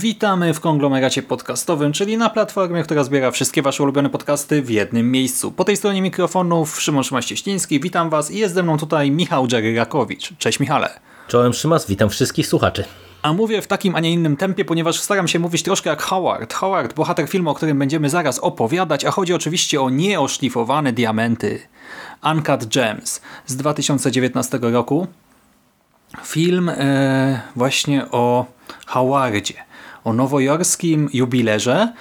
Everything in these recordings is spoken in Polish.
Witamy w konglomeracie podcastowym, czyli na platformie, która zbiera wszystkie Wasze ulubione podcasty w jednym miejscu. Po tej stronie mikrofonów Szymon Szymaś-Cieśliński, witam Was i jest ze mną tutaj Michał Dżery-Rakowicz. Cześć Michale. Czołem Szymas, witam wszystkich słuchaczy. A mówię w takim, a nie innym tempie, ponieważ staram się mówić troszkę jak Howard. Howard, bohater filmu, o którym będziemy zaraz opowiadać, a chodzi oczywiście o nieoszlifowane diamenty. Uncut Gems z 2019 roku. Film e, właśnie o Howardzie, o nowojorskim jubilerze,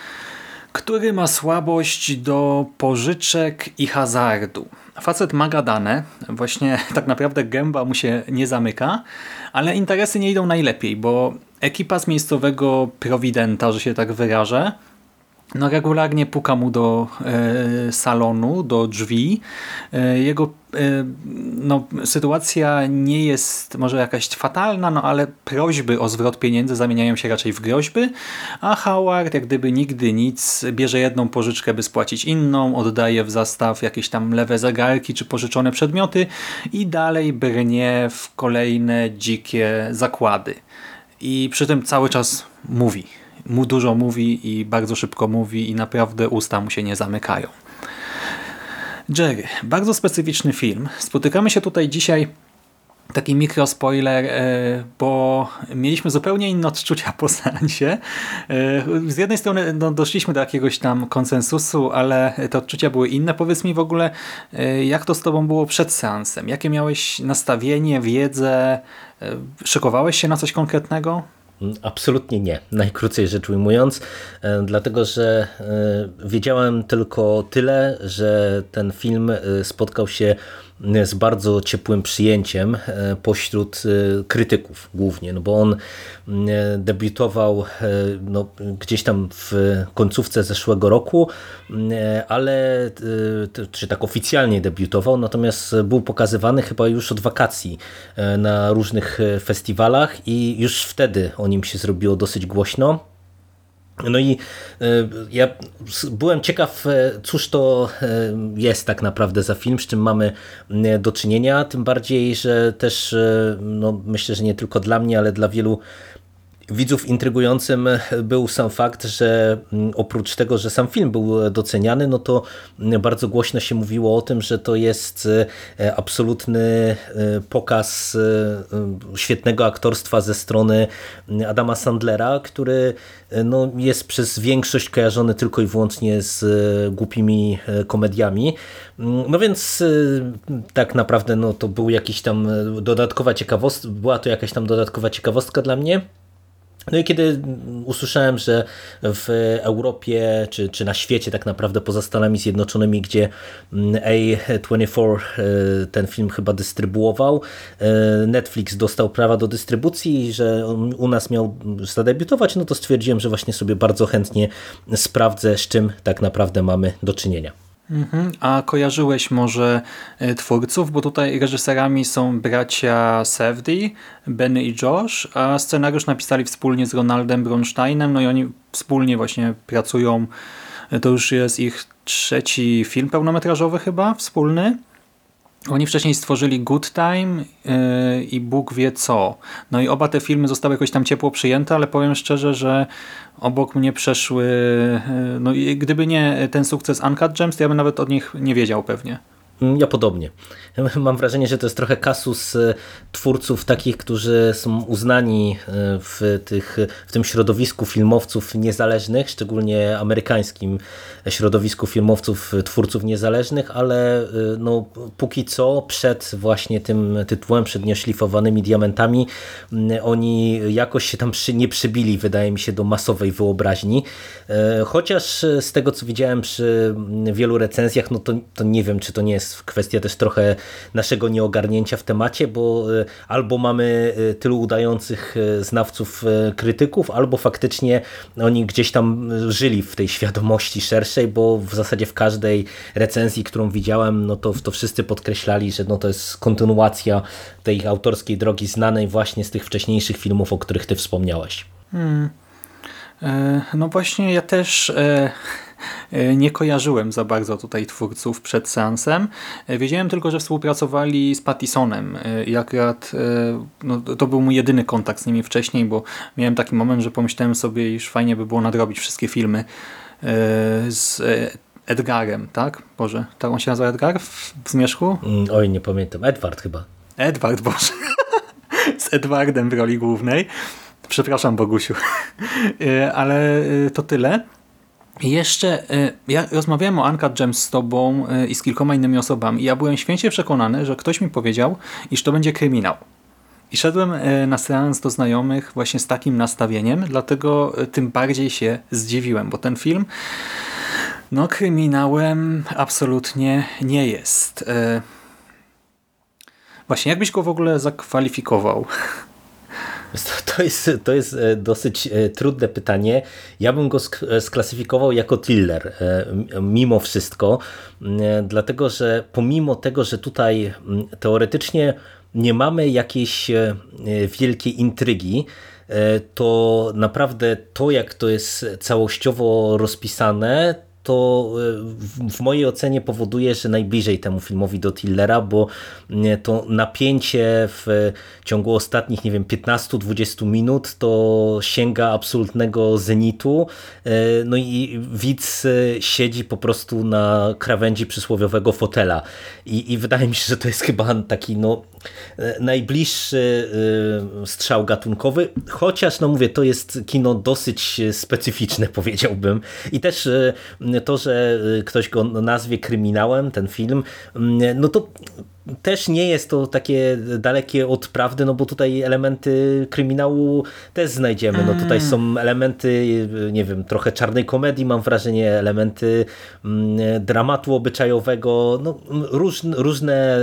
który ma słabość do pożyczek i hazardu. Facet ma gadane, właśnie tak naprawdę gęba mu się nie zamyka, ale interesy nie idą najlepiej, bo ekipa z miejscowego prowidenta, że się tak wyrażę, no regularnie puka mu do e, salonu, do drzwi. E, jego no, sytuacja nie jest może jakaś fatalna, no ale prośby o zwrot pieniędzy zamieniają się raczej w groźby, a Howard jak gdyby nigdy nic, bierze jedną pożyczkę, by spłacić inną, oddaje w zastaw jakieś tam lewe zegarki czy pożyczone przedmioty i dalej brnie w kolejne dzikie zakłady. I przy tym cały czas mówi mu dużo mówi i bardzo szybko mówi i naprawdę usta mu się nie zamykają. Jerry, bardzo specyficzny film. Spotykamy się tutaj dzisiaj taki mikrospoiler, e, bo mieliśmy zupełnie inne odczucia po seansie. E, z jednej strony no, doszliśmy do jakiegoś tam konsensusu, ale te odczucia były inne. Powiedz mi w ogóle, e, jak to z tobą było przed seansem? Jakie miałeś nastawienie, wiedzę? Szykowałeś się na coś konkretnego? Absolutnie nie, najkrócej rzecz ujmując, e, dlatego że e, wiedziałem tylko tyle, że ten film e, spotkał się z bardzo ciepłym przyjęciem e, pośród e, krytyków głównie, no bo on e, debiutował no, gdzieś tam w końcówce zeszłego roku, ale czy tak oficjalnie debiutował, natomiast był pokazywany chyba już od wakacji na różnych festiwalach i już wtedy o nim się zrobiło dosyć głośno. No i e, ja byłem ciekaw, e, cóż to e, jest tak naprawdę za film, z czym mamy do czynienia, tym bardziej, że też no, myślę, że nie tylko dla mnie, ale dla wielu widzów intrygującym był sam fakt, że mm, oprócz tego, że sam film był doceniany, no to bardzo głośno się mówiło o tym, że to jest e, absolutny e, pokaz e, świetnego aktorstwa ze strony Adama Sandlera, który no, jest przez większość kojarzony tylko i wyłącznie z głupimi komediami. Mm, no więc tak naprawdę no, to był jakiś tam dodatkowa ciekawostka, była to jakaś tam dodatkowa ciekawostka dla mnie. No i kiedy usłyszałem, że w Europie czy, czy na świecie tak naprawdę poza Stanami Zjednoczonymi, gdzie A24 e, ten film chyba dystrybuował, e, Netflix dostał prawa do dystrybucji, że u nas miał zadebiutować, no to stwierdziłem, że właśnie sobie bardzo chętnie sprawdzę, z czym tak naprawdę mamy do czynienia. Mhm. A kojarzyłeś może e, twórców, bo tutaj reżyserami są bracia Sevdi, Benny i Josh, a scenariusz napisali wspólnie z Ronaldem Bronsteinem, no i oni wspólnie właśnie pracują, e, to już jest ich trzeci film pełnometrażowy chyba, wspólny. Oni wcześniej stworzyli Good Time yy, i Bóg wie co. No i oba te filmy zostały jakoś tam ciepło przyjęte, ale powiem szczerze, że obok mnie przeszły, yy, no i gdyby nie ten sukces Uncut Gems, to ja bym nawet od nich nie wiedział pewnie. Mm, ja podobnie. Mam wrażenie, że to jest trochę kasus e, twórców takich, którzy są uznani e, w, tych, w tym środowisku filmowców niezależnych, szczególnie amerykańskim środowisku filmowców, twórców niezależnych, ale no, póki co przed właśnie tym tytułem, przed nieoszlifowanymi diamentami, mm, oni jakoś się tam przy, nie przybili, wydaje mi się, do masowej wyobraźni. Chociaż z tego, co widziałem przy wielu recenzjach, no to, to nie wiem, czy to nie jest jest kwestia też trochę naszego nieogarnięcia w temacie, bo albo mamy tylu udających znawców krytyków, albo faktycznie oni gdzieś tam żyli w tej świadomości szerszej, bo w zasadzie w każdej recenzji, którą widziałem, no to, to wszyscy podkreślali, że no to jest kontynuacja tej autorskiej drogi znanej właśnie z tych wcześniejszych filmów, o których ty wspomniałeś. Hmm. No właśnie ja też e, e, nie kojarzyłem za bardzo tutaj twórców przed seansem. E, wiedziałem tylko, że współpracowali z Pattisonem i akurat no, to był mój jedyny kontakt z nimi wcześniej, bo miałem taki moment, że pomyślałem sobie, iż fajnie by było nadrobić wszystkie filmy z Edgarem, tak? Boże, tak on się nazywa Edgar w, w Zmierzchu? Mm, oj, nie pamiętam. Edward chyba. Edward, Boże. z Edwardem w roli głównej. Przepraszam, Bogusiu. E, ale e, to tyle. Jeszcze e, ja rozmawiałem o Uncut Gems z tobą i z kilkoma innymi osobami i ja byłem święcie przekonany, że ktoś mi powiedział, iż to będzie kryminał. I szedłem na seans do znajomych właśnie z takim nastawieniem, dlatego tym bardziej się zdziwiłem, bo ten film no kryminałem absolutnie nie jest. Właśnie, jakbyś go w ogóle zakwalifikował? To jest, to jest e, dosyć e, trudne pytanie. Ja bym go e, sklasyfikował jako thriller, mimo wszystko, dlatego że pomimo tego, że tutaj teoretycznie nie mamy jakiejś wielkiej intrygi, to naprawdę to, jak to jest całościowo rozpisane, to e, w mojej ocenie powoduje, że najbliżej temu filmowi do Tillera, bo to napięcie w ciągu ostatnich, nie wiem, 15-20 minut to sięga absolutnego zenitu. E, no i widz siedzi po prostu na krawędzi przysłowiowego fotela. I, i wydaje mi się, że to jest chyba taki no, najbliższy strzał gatunkowy, chociaż no mówię, to jest kino dosyć specyficzne powiedziałbym. I też to, że ktoś go nazwie kryminałem, ten film, mm, no to też nie jest to takie dalekie od prawdy, no bo tutaj elementy kryminału też znajdziemy. No tutaj są elementy, nie wiem, trochę czarnej komedii, mam wrażenie, elementy mm, dramatu obyczajowego, no różne, różne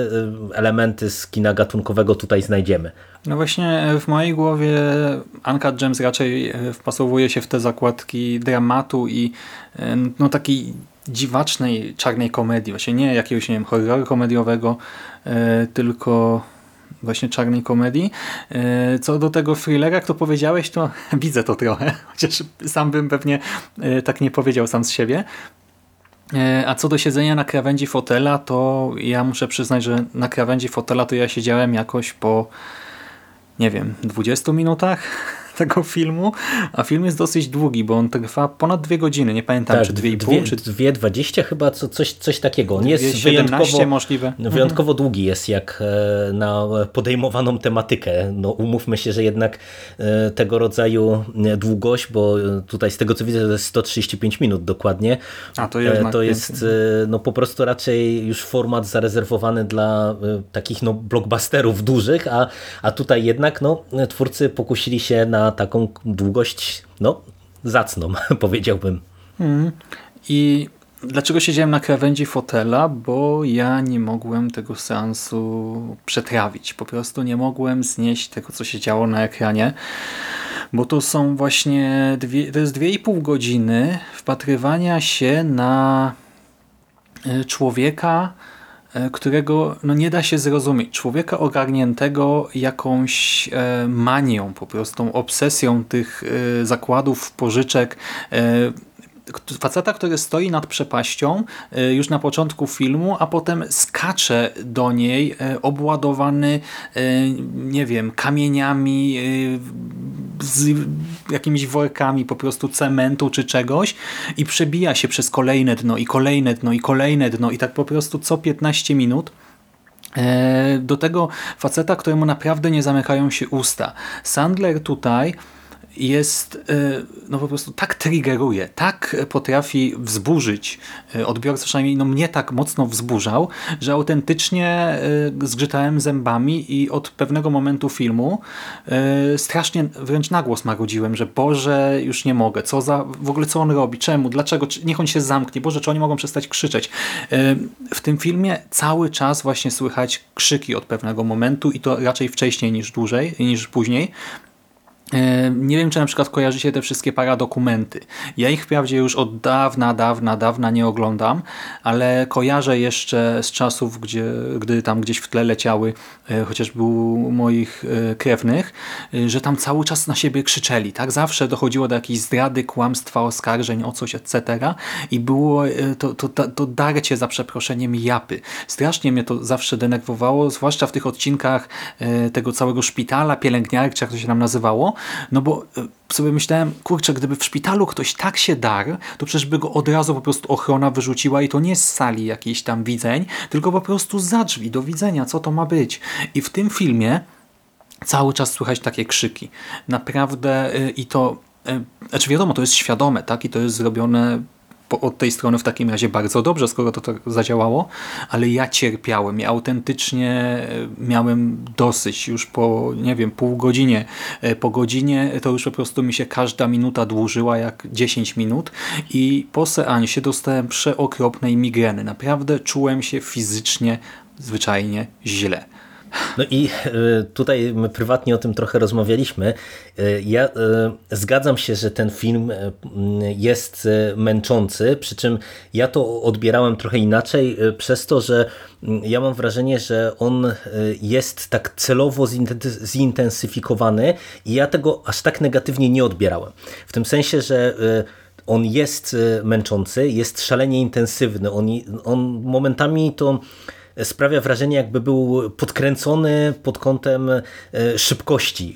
elementy z kina gatunkowego tutaj znajdziemy. No właśnie w mojej głowie Uncut Gems raczej e, wpasowuje się w te zakładki dramatu i e, no takiej dziwacznej czarnej komedii, właśnie nie jakiegoś nie wiem, horroru komediowego, e, tylko właśnie czarnej komedii. E, co do tego thrillera, jak to powiedziałeś, to widzę to trochę, chociaż sam bym pewnie e, tak nie powiedział sam z siebie. A co do siedzenia na krawędzi fotela, to ja muszę przyznać, że na krawędzi fotela to ja siedziałem jakoś po nie wiem, 20 minutach tego filmu, a film jest dosyć długi, bo on trwa ponad dwie godziny, nie pamiętam, tak, czy dwie i pół, czy... Dwie dwadzieścia chyba, co, coś, coś takiego. On jest wyjątkowo, możliwe. wyjątkowo mhm. długi jest jak e, na podejmowaną tematykę. No umówmy się, że jednak e, tego rodzaju e, długość, bo tutaj z tego co widzę to jest 135 minut dokładnie. A to jednak To jest no po prostu raczej już format zarezerwowany dla takich no blockbusterów dużych, a, a tutaj jednak no twórcy pokusili się na taką długość, no, zacną, powiedziałbym. Mm. I dlaczego siedziałem na krawędzi fotela? Bo ja nie mogłem tego seansu przetrawić. Po prostu nie mogłem znieść tego, co się działo na ekranie. Bo to są właśnie dwie, to jest dwie i pół godziny wpatrywania się na e, człowieka, którego no, nie da się zrozumieć. Człowieka ogarniętego jakąś e, manią, po prostu obsesją tych e, zakładów, pożyczek, faceta, który stoi nad przepaścią już na początku filmu, a potem skacze do niej obładowany, nie wiem, kamieniami, z jakimiś workami po prostu cementu czy czegoś i przebija się przez kolejne dno i kolejne dno i kolejne dno i tak po prostu co 15 minut e, do tego faceta, któremu naprawdę nie zamykają się usta. Sandler tutaj jest, no po prostu tak triggeruje, tak potrafi wzburzyć odbiorcę, przynajmniej no mnie tak mocno wzburzał, że autentycznie zgrzytałem zębami i od pewnego momentu filmu strasznie wręcz nagłos marudziłem, że Boże, już nie mogę, co za, w ogóle co on robi, czemu, dlaczego, niech on się zamknie, Boże, czy oni mogą przestać krzyczeć. W tym filmie cały czas właśnie słychać krzyki od pewnego momentu i to raczej wcześniej niż dłużej, niż później. E, nie wiem, czy na przykład kojarzycie te wszystkie paradokumenty. Ja ich wprawdzie już od dawna, dawna, dawna nie oglądam, ale kojarzę jeszcze z czasów, gdzie, gdy tam gdzieś w tle leciały e, chociażby u moich e, krewnych, że tam cały czas na siebie krzyczeli. Tak Zawsze dochodziło do jakiejś zdrady, kłamstwa, oskarżeń o coś, etc. I było to, to, to, to darcie za przeproszeniem japy. Strasznie mnie to zawsze denerwowało, zwłaszcza w tych odcinkach tego całego szpitala, pielęgniarki, jak to się nam nazywało, no bo e, sobie myślałem, kurczę, gdyby w szpitalu ktoś tak się dar, to przecież by go od razu po prostu ochrona wyrzuciła i to nie z sali jakiejś tam widzeń, tylko po prostu za drzwi, do widzenia, co to ma być. I w tym filmie cały czas słychać takie krzyki. Naprawdę e, i to e, znaczy wiadomo, to jest świadome, tak? I to jest zrobione od tej strony w takim razie bardzo dobrze, skoro to tak zadziałało, ale ja cierpiałem. Ja autentycznie e, miałem dosyć już po, nie wiem, pół godzinie. E, po godzinie to już po prostu mi się każda minuta dłużyła jak 10 minut i po seansie dostałem przeokropnej migreny. Naprawdę czułem się fizycznie zwyczajnie źle. No i e, tutaj my prywatnie o tym trochę rozmawialiśmy. E, ja e, zgadzam się, że ten film jest męczący, przy czym ja to odbierałem trochę inaczej przez to, że ja mam wrażenie, że on jest tak celowo zintensyfikowany i ja tego aż tak negatywnie nie odbierałem. W tym sensie, że on jest męczący, jest szalenie intensywny. On, on momentami to sprawia wrażenie, jakby był podkręcony pod kątem e, szybkości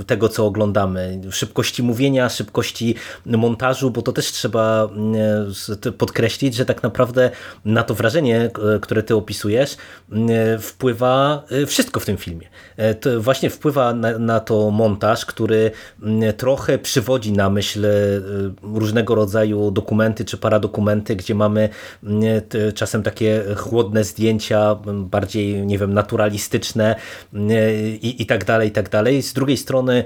e, tego, co oglądamy. Szybkości mówienia, szybkości montażu, bo to też trzeba e, podkreślić, że tak naprawdę na to wrażenie, które ty opisujesz, wpływa wszystko w tym filmie. To właśnie wpływa na, na to montaż, który trochę przywodzi na myśl różnego rodzaju dokumenty czy paradokumenty, gdzie mamy czasem takie chłodne zdjęcia, zdjęcia bardziej, nie wiem, naturalistyczne i, i tak dalej, i tak dalej. Z drugiej strony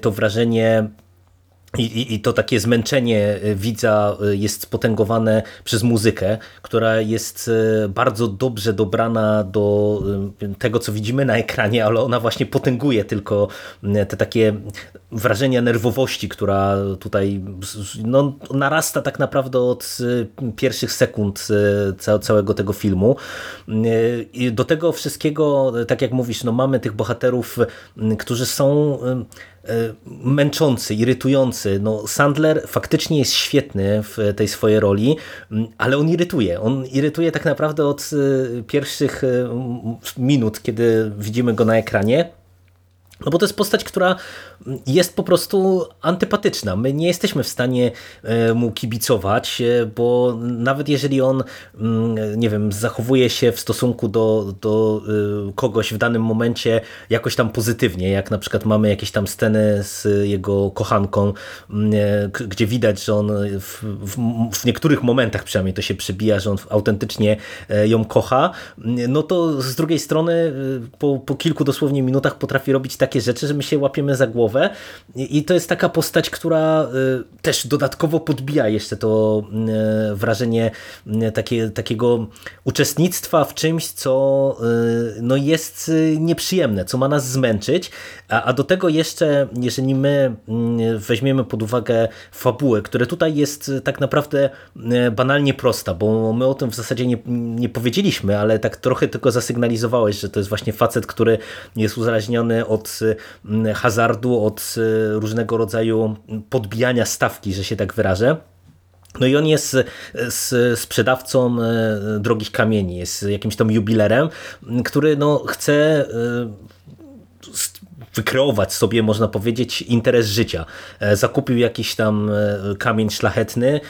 to wrażenie i, i, to takie zmęczenie y, widza y, jest spotęgowane przez muzykę, która jest y, bardzo dobrze dobrana do tego, co widzimy na ekranie, ale ona właśnie potęguje tylko te takie wrażenia nerwowości, która tutaj no, narasta tak naprawdę od pierwszych sekund całego tego filmu. I do tego wszystkiego, tak jak mówisz, no, mamy tych bohaterów, którzy są męczący, irytujący. No, Sandler faktycznie jest świetny w tej swojej roli, ale on irytuje. On irytuje tak naprawdę od e, pierwszych e, minut, kiedy widzimy go na ekranie. No bo to jest postać, która jest po prostu antypatyczna. My nie jesteśmy w stanie e, mu kibicować, e, bo nawet jeżeli on, mm, nie wiem, zachowuje się w stosunku do, do e, kogoś w danym momencie jakoś tam pozytywnie, jak na przykład mamy jakieś tam sceny z jego kochanką, mm, gdzie widać, że on w, w, w niektórych momentach przynajmniej to się przebija, że on autentycznie ją kocha, no to z drugiej strony po, po kilku dosłownie minutach potrafi robić takie rzeczy, że my się łapiemy za głowę. I to jest taka postać, która y, też dodatkowo podbija jeszcze to y, wrażenie y, takie, takiego uczestnictwa w czymś, co no jest nieprzyjemne, co ma nas zmęczyć, a, a do tego jeszcze, jeżeli my weźmiemy pod uwagę fabułę, która tutaj jest tak naprawdę banalnie prosta, bo my o tym w zasadzie nie, nie powiedzieliśmy, ale tak trochę tylko zasygnalizowałeś, że to jest właśnie facet, który jest uzależniony od hazardu, od e, różnego rodzaju podbijania stawki, że się tak wyrażę. No i on jest e, sprzedawcą e, drogich kamieni, jest jakimś tam jubilerem, który no chce wykreować sobie, można powiedzieć, interes życia. Zakupił jakiś tam kamień szlachetny,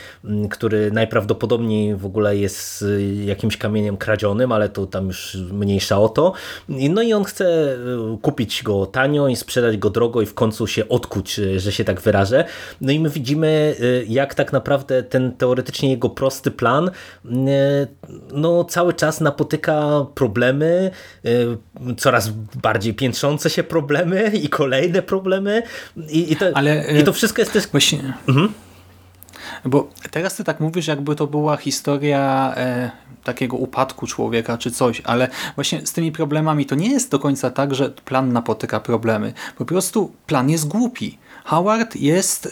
który najprawdopodobniej w ogóle jest jakimś kamieniem kradzionym, ale to tam już mniejsza o to. No i on chce kupić go tanio i sprzedać go drogo i w końcu się odkuć, że się tak wyrażę. No i my widzimy, jak tak naprawdę ten teoretycznie jego prosty plan no, cały czas napotyka problemy, coraz bardziej piętrzące się problemy i kolejne problemy i, i, to, Ale, i to wszystko jest też... Właśnie... Mhm. Bo teraz ty tak mówisz, jakby to była historia e, takiego upadku człowieka czy coś, ale właśnie z tymi problemami to nie jest do końca tak, że plan napotyka problemy. Po prostu plan jest głupi. Howard jest y,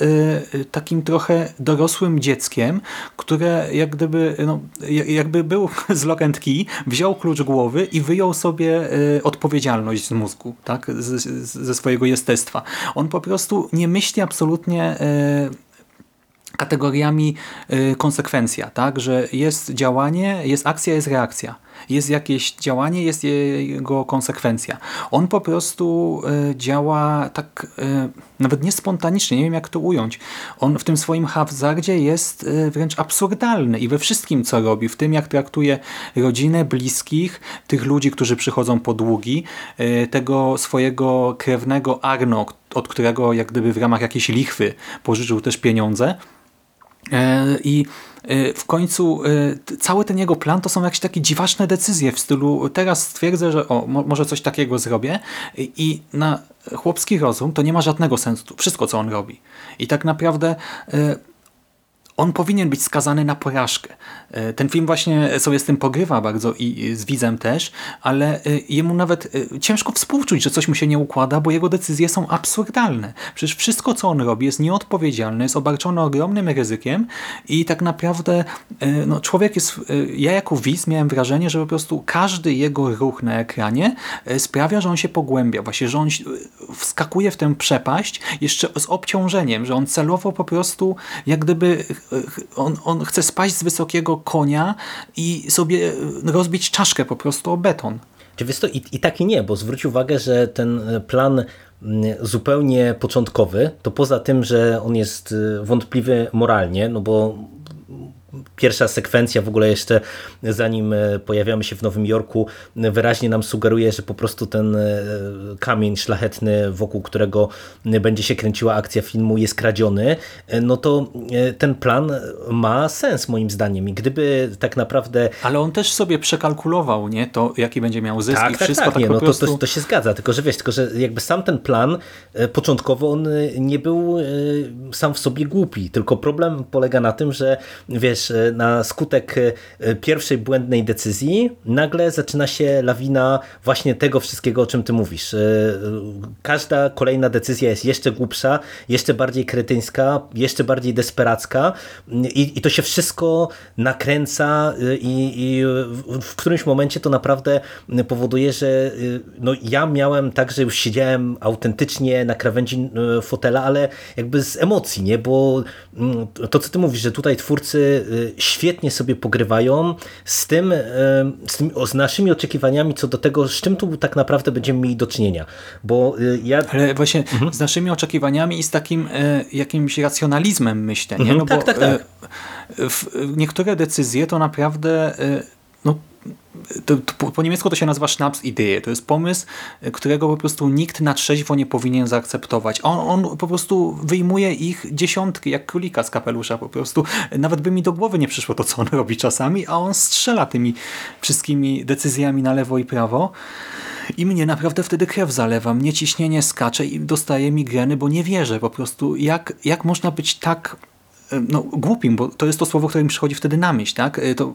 y, takim trochę dorosłym dzieckiem, które jak gdyby, no, jakby był z lock and key, wziął klucz głowy i wyjął sobie y, odpowiedzialność z mózgu, tak? Z, ze swojego jestestwa. On po prostu nie myśli absolutnie kategoriami konsekwencja, tak? że jest działanie, jest akcja, jest reakcja jest jakieś działanie, jest jego konsekwencja. On po prostu e, działa tak e, nawet nie spontanicznie, nie wiem jak to ująć. On w tym swoim hazardzie jest e, wręcz absurdalny i we wszystkim co robi, w tym jak traktuje rodzinę, bliskich, tych ludzi, którzy przychodzą po długi, tego swojego krewnego Arno, od którego jak gdyby w ramach jakiejś lichwy pożyczył też pieniądze. I w końcu y, cały ten jego plan to są jakieś takie dziwaczne decyzje w stylu teraz stwierdzę, że o, może coś takiego zrobię i na chłopski rozum to nie ma żadnego sensu. Wszystko, co on robi. I tak naprawdę y, on powinien być skazany na porażkę. E, ten film właśnie sobie z tym pogrywa bardzo i z widzem też, ale e, jemu nawet e, ciężko współczuć, że coś mu się nie układa, bo jego decyzje są absurdalne. Przecież wszystko, co on robi jest nieodpowiedzialne, jest obarczone ogromnym ryzykiem i tak naprawdę no, człowiek jest, ja jako widz miałem wrażenie, że po prostu każdy jego ruch na ekranie sprawia, że on się pogłębia, właśnie, że on wskakuje w tę przepaść jeszcze z obciążeniem, że on celowo po prostu jak gdyby on, on chce spaść z wysokiego konia i sobie rozbić czaszkę po prostu o beton. Czy wiesz to i, i tak i nie, bo zwróć uwagę, że ten plan mm, zupełnie początkowy, to poza tym, że on jest y, wątpliwy moralnie, no bo pierwsza sekwencja w ogóle jeszcze zanim e, pojawiamy się w Nowym Jorku wyraźnie nam sugeruje, że po prostu ten e, kamień szlachetny wokół którego będzie się kręciła akcja filmu jest kradziony, e, no to ten plan ma sens moim zdaniem. I gdyby tak naprawdę... Ale on też sobie przekalkulował, nie? To jaki będzie miał zysk tak, i tak, wszystko tak, tak nie, no prostu... to, to, to się zgadza, tylko że wiesz, tylko że jakby sam ten plan początkowo on nie był sam w sobie głupi, tylko problem polega na tym, że wiesz, E, na skutek e, pierwszej błędnej decyzji nagle zaczyna się lawina właśnie tego wszystkiego, o czym ty mówisz. E, każda kolejna decyzja jest jeszcze głupsza, jeszcze bardziej kretyńska, jeszcze bardziej desperacka i, i to się wszystko nakręca i, i w którymś momencie to naprawdę powoduje, że no ja miałem tak, że już siedziałem autentycznie na krawędzi fotela, ale jakby z emocji, nie? bo mm, to co ty mówisz, że tutaj twórcy świetnie sobie pogrywają z tym, e, z, tym, z naszymi oczekiwaniami co do tego, z czym tu tak naprawdę będziemy mieli do czynienia. Bo e, ja... Ale właśnie mhm. z naszymi oczekiwaniami i z takim jakimś racjonalizmem myślę. Nie? Mhm. No tak, bo, tak, tak. niektóre decyzje to naprawdę to, to, po niemiecku to się nazywa Schnapsidee. To jest pomysł, którego po prostu nikt na trzeźwo nie powinien zaakceptować. On, on po prostu wyjmuje ich dziesiątki, jak królika z kapelusza po prostu. Nawet by mi do głowy nie przyszło to, co on robi czasami, a on strzela tymi wszystkimi decyzjami na lewo i prawo. I mnie naprawdę wtedy krew zalewa, mnie ciśnienie skacze i dostaje migreny, bo nie wierzę po prostu, jak, jak można być tak no, głupim, bo to jest to słowo, które mi przychodzi wtedy na myśl, tak? To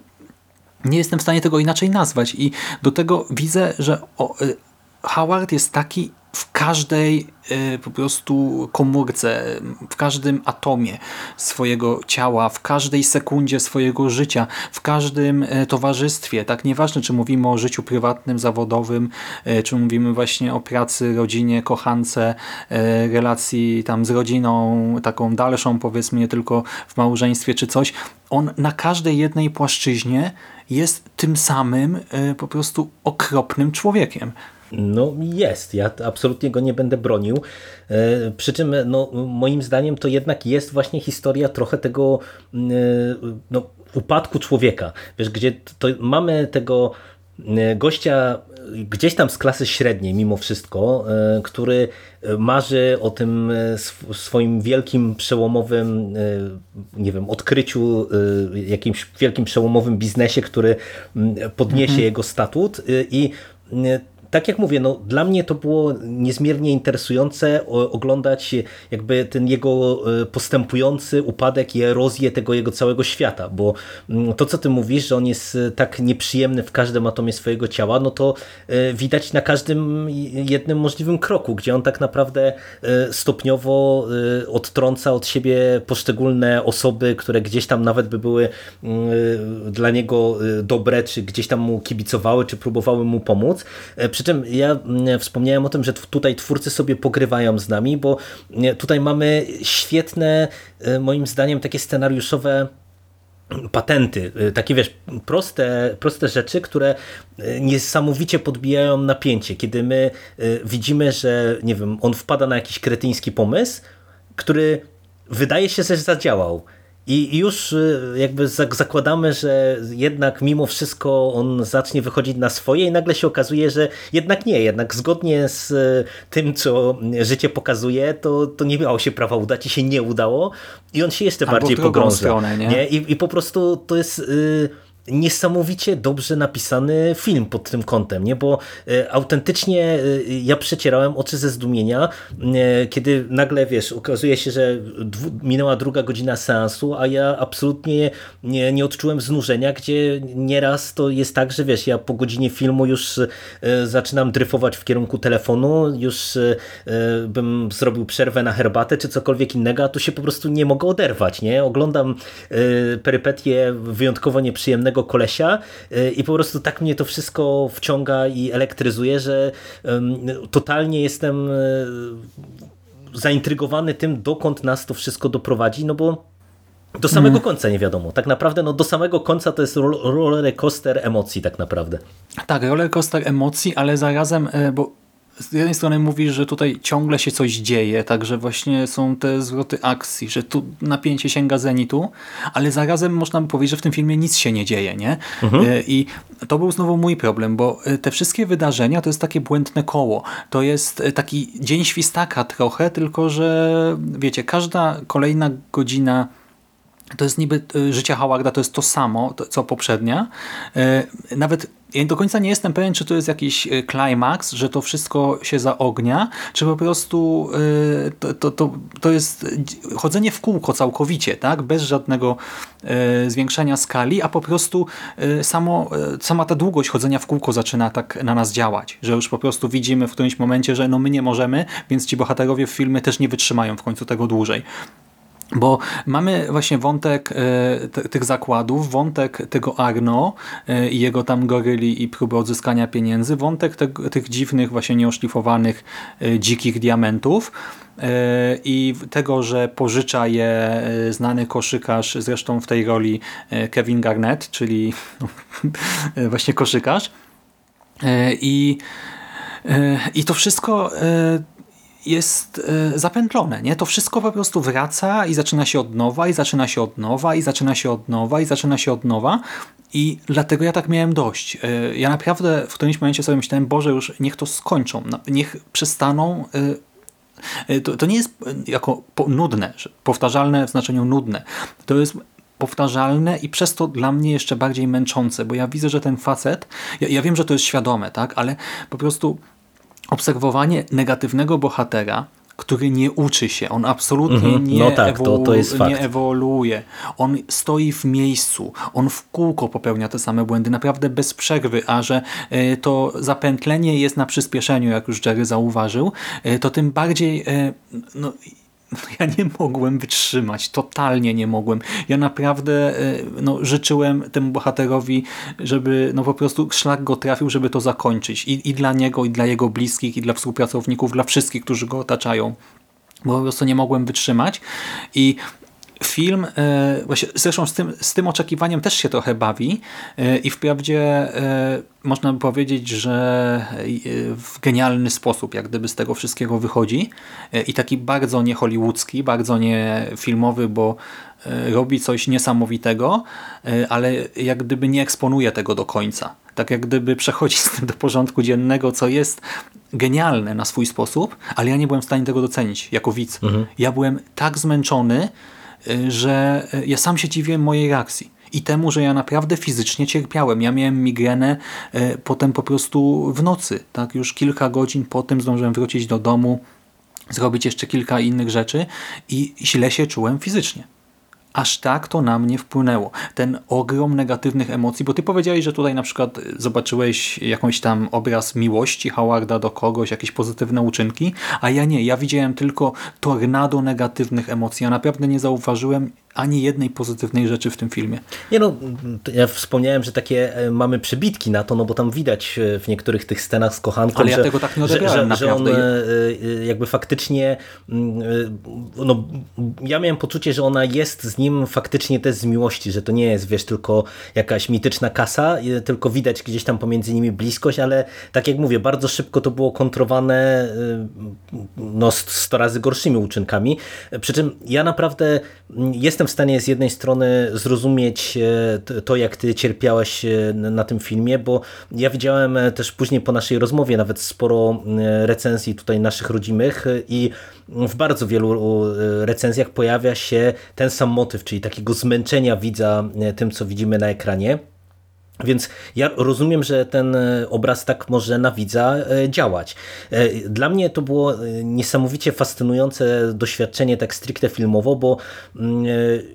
nie jestem w stanie tego inaczej nazwać i do tego widzę, że y, Howard jest taki w każdej y, po prostu komórce, w każdym atomie swojego ciała, w każdej sekundzie swojego życia, w każdym y, towarzystwie. Tak nieważne, czy mówimy o życiu prywatnym, zawodowym, czy mówimy właśnie o pracy, rodzinie, kochance, relacji tam z rodziną, taką dalszą powiedzmy, nie tylko w małżeństwie czy coś. On na każdej jednej płaszczyźnie jest tym samym po prostu okropnym człowiekiem. No jest, ja absolutnie go nie będę bronił. E, przy czym no, moim zdaniem to jednak jest właśnie historia trochę tego e, no, upadku człowieka. Wiesz, gdzie to mamy tego e, gościa gdzieś tam z klasy średniej mimo wszystko, który marzy o tym swoim wielkim przełomowym nie wiem, odkryciu, jakimś wielkim przełomowym biznesie, który podniesie mhm. jego statut i tak jak mówię, no, dla mnie to było niezmiernie interesujące oglądać jakby ten jego e, postępujący upadek i erozję tego jego całego świata, bo mm, to, co ty mówisz, że on jest e, tak nieprzyjemny w każdym atomie swojego ciała, no to e, widać na każdym jednym możliwym kroku, gdzie on tak naprawdę stopniowo odtrąca od siebie poszczególne osoby, które gdzieś tam nawet by były mm, dla niego dobre, czy gdzieś tam mu kibicowały, czy próbowały mu pomóc. Przy czym ja mm, wspomniałem o tym, że tutaj twórcy sobie pogrywają z nami, bo mm, tutaj mamy świetne, y, moim zdaniem, takie scenariuszowe patenty, y, takie wiesz, proste, proste rzeczy, które y, niesamowicie podbijają napięcie, kiedy my widzimy, że nie wiem, on wpada na jakiś kretyński pomysł, który wydaje się, że zadziałał i już y, jakby zakładamy, że jednak mimo wszystko on zacznie wychodzić na swoje i nagle się okazuje, że jednak nie, jednak zgodnie z y, tym, co życie pokazuje, to, to nie miało się prawa udać i się nie udało i on się jeszcze Albo bardziej pogrąża. Stronę, nie? nie? I, I po prostu to jest... Yy, niesamowicie dobrze napisany film pod tym kątem, nie? bo e, autentycznie e, ja przecierałem oczy ze zdumienia, e, kiedy nagle, wiesz, okazuje się, że minęła druga godzina seansu, a ja absolutnie nie, nie odczułem znużenia, gdzie nieraz to jest tak, że wiesz, ja po godzinie filmu już zaczynam dryfować w kierunku telefonu, już bym zrobił przerwę na herbatę czy cokolwiek innego, a tu się po prostu nie mogę oderwać, nie? Oglądam perypetie wyjątkowo nieprzyjemnego kolesia y, i po prostu tak mnie to wszystko wciąga i elektryzuje, że totalnie jestem y, zaintrygowany tym, dokąd nas to wszystko doprowadzi, no bo do samego mm. końca nie wiadomo. Tak naprawdę no, do samego końca to jest roller coaster emocji tak naprawdę. Tak, roller coaster emocji, ale zarazem, e, bo z jednej strony mówisz, że tutaj ciągle się coś dzieje, także właśnie są te zwroty akcji, że tu napięcie sięga zenitu, ale zarazem można by powiedzieć, że w tym filmie nic się nie dzieje, nie? Mhm. E, I to był znowu mój problem, bo e, te wszystkie wydarzenia to jest takie błędne koło. To jest e, taki dzień świstaka trochę, tylko że wiecie, każda kolejna godzina to jest niby życia Howarda, to jest to samo, co poprzednia. Nawet ja do końca nie jestem pewien, czy to jest jakiś klimaks, że to wszystko się zaognia, czy po prostu y, to, to, to, to jest chodzenie w kółko całkowicie, tak? bez żadnego y, zwiększania skali, a po prostu y, samo, sama ta długość chodzenia w kółko zaczyna tak na nas działać, że już po prostu widzimy w którymś momencie, że no my nie możemy, więc ci bohaterowie w filmie też nie wytrzymają w końcu tego dłużej. Bo mamy właśnie wątek e, tych zakładów, wątek tego Arno e, i jego tam goryli i próby odzyskania pieniędzy, wątek te, tych dziwnych, właśnie nieoszlifowanych, e, dzikich diamentów i tego, że pożycza je znany koszykarz, zresztą w tej roli Kevin Garnett, czyli właśnie koszykarz. I, i to wszystko jest e, zapętlone. Nie? To wszystko po prostu wraca i zaczyna się od nowa, i zaczyna się od nowa, i zaczyna się od nowa, i zaczyna się od nowa. I dlatego ja tak miałem dość. E, ja naprawdę w którymś momencie sobie myślałem, Boże, już niech to skończą. Niech przestaną e, to, to nie jest jako nudne, powtarzalne w znaczeniu nudne. To jest powtarzalne i przez to dla mnie jeszcze bardziej męczące, bo ja widzę, że ten facet, ja, ja wiem, że to jest świadome, tak, ale po prostu obserwowanie negatywnego bohatera, który nie uczy się, on absolutnie mm -hmm. nie, no tak, ewolu to, to nie ewoluuje. On stoi w miejscu, on w kółko popełnia te same błędy, naprawdę bez przerwy, a że y, to zapętlenie jest na przyspieszeniu, jak już Jerry zauważył, y, to tym bardziej y, no, ja nie mogłem wytrzymać, totalnie nie mogłem. Ja naprawdę e, no, życzyłem temu bohaterowi, żeby no, po prostu szlak go trafił, żeby to zakończyć. I, I dla niego, i dla jego bliskich, i dla współpracowników, dla wszystkich, którzy go otaczają. Bo po prostu nie mogłem wytrzymać. I film, e, właśnie zresztą z tym, z tym oczekiwaniem też się trochę bawi e, i wprawdzie e, można by powiedzieć, że w genialny sposób jak gdyby z tego wszystkiego wychodzi i taki bardzo nie hollywoodzki, bardzo nie filmowy, bo robi coś niesamowitego, ale jak gdyby nie eksponuje tego do końca. Tak jak gdyby przechodzi z tym do porządku dziennego, co jest genialne na swój sposób, ale ja nie byłem w stanie tego docenić jako widz. Mhm. Ja byłem tak zmęczony, że y, ja sam się dziwiłem mojej reakcji. I temu, że ja naprawdę fizycznie cierpiałem. Ja miałem migrenę y, potem po prostu w nocy. Tak Już kilka godzin po tym zdążyłem wrócić do domu, zrobić jeszcze kilka innych rzeczy i źle się czułem fizycznie aż tak to na mnie wpłynęło. Ten ogrom negatywnych emocji, bo ty powiedziałeś, że tutaj na przykład zobaczyłeś jakąś tam obraz miłości Howarda do kogoś, jakieś pozytywne uczynki, a ja nie. Ja widziałem tylko tornado negatywnych emocji. Ja naprawdę nie zauważyłem ani jednej pozytywnej rzeczy w tym filmie. Nie no, ja wspomniałem, że takie e, mamy przebitki na to, no bo tam widać e, w niektórych tych scenach z kochanką, Ale ja że, tego tak nie że, że, że on e, jakby faktycznie mm, no, ja miałem poczucie, że ona jest z nim faktycznie też z miłości, że to nie jest, wiesz, tylko jakaś mityczna kasa, tylko widać gdzieś tam pomiędzy nimi bliskość, ale tak jak mówię, bardzo szybko to było kontrowane no, 100 razy gorszymi uczynkami, przy czym ja naprawdę mm, jestem w stanie z jednej strony zrozumieć e, to, jak ty cierpiałeś e, na tym filmie, bo ja widziałem e, też później po naszej rozmowie nawet sporo recenzji tutaj naszych rodzimych i w bardzo wielu recenzjach pojawia się ten sam motyw, czyli takiego zmęczenia widza tym, co widzimy na ekranie. Więc ja rozumiem, że ten e, obraz tak może na widza e, działać. E, dla mnie to było niesamowicie fascynujące doświadczenie tak stricte filmowo, bo mm,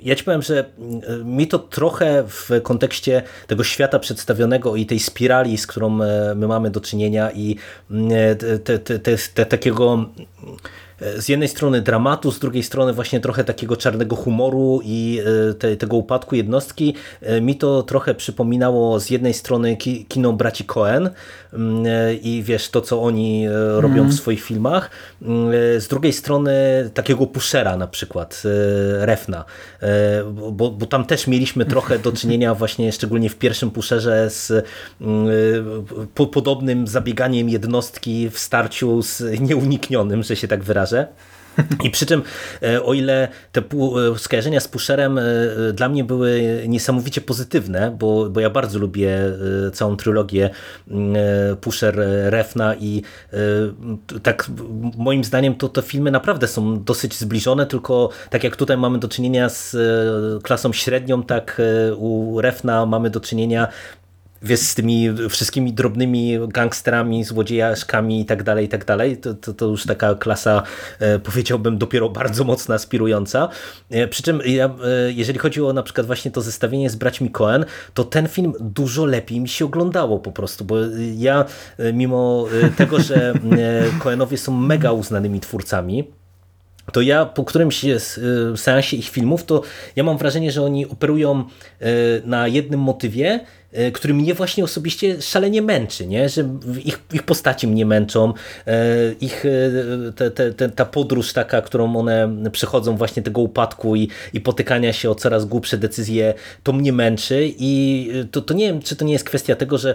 ja ci powiem, że mm, mi to trochę w kontekście tego świata przedstawionego i tej spirali, z którą my mamy do czynienia i mm, te, te, te, te takiego z jednej strony dramatu, z drugiej strony właśnie trochę takiego czarnego humoru i e, te, tego upadku jednostki. E, mi to trochę przypominało z jednej strony kino braci Cohen mm, e, i wiesz, to co oni robią mm. w swoich filmach. Mm, z drugiej strony takiego pushera na przykład, Refna, bo, bo tam też mieliśmy trochę do czynienia właśnie, szczególnie w pierwszym pusherze z mm, podobnym zabieganiem jednostki w starciu z nieuniknionym, że się tak wyrażę i przy czym, e, o ile te e, skojarzenia z Pusherem e, dla mnie były niesamowicie pozytywne, bo, bo ja bardzo lubię całą trylogię Pusher, Refna i tak moim zdaniem to te filmy naprawdę są dosyć zbliżone, tylko tak jak tutaj mamy do czynienia z klasą średnią, tak u Refna mamy do czynienia wiesz, z tymi wszystkimi drobnymi gangsterami, złodziejaszkami i tak dalej, i tak dalej, to, to, to już taka klasa, e, powiedziałbym, dopiero bardzo mocno aspirująca. E, przy czym ja, e, jeżeli chodzi o na przykład właśnie to zestawienie z braćmi Cohen, to ten film dużo lepiej mi się oglądało po prostu, bo ja mimo tego, że Cohenowie są mega uznanymi twórcami, to ja po którymś seansie ich filmów, to ja mam wrażenie, że oni operują na jednym motywie który mnie właśnie osobiście szalenie męczy, nie? że ich, ich postaci mnie męczą, e, ich e, te, te, te, ta podróż taka, którą one przechodzą właśnie tego upadku i, i potykania się o coraz głupsze decyzje, to mnie męczy i to, to nie wiem, czy to nie jest kwestia tego, że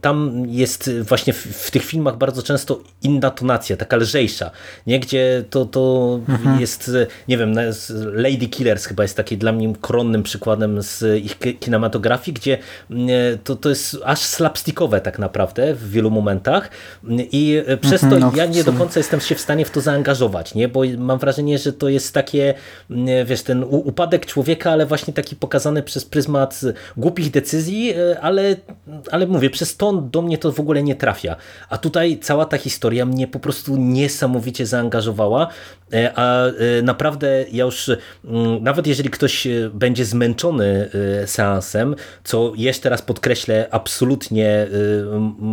tam jest właśnie w, w tych filmach bardzo często inna tonacja, taka lżejsza, nie? gdzie to, to mhm. jest, nie wiem, Lady Killers chyba jest taki dla mnie koronnym przykładem z ich kinematografii, gdzie to, to jest aż slapstickowe tak naprawdę w wielu momentach i przez to mhm, no, ja nie do końca jestem się w stanie w to zaangażować, nie? bo mam wrażenie, że to jest takie, wiesz, ten upadek człowieka, ale właśnie taki pokazany przez pryzmat głupich decyzji, e, ale, ale mówię, przez to do mnie to w ogóle nie trafia. A tutaj cała ta historia mnie po prostu niesamowicie zaangażowała, e, a e, naprawdę ja już, nawet jeżeli ktoś będzie zmęczony seansem, co jeszcze raz podkreślę, absolutnie y,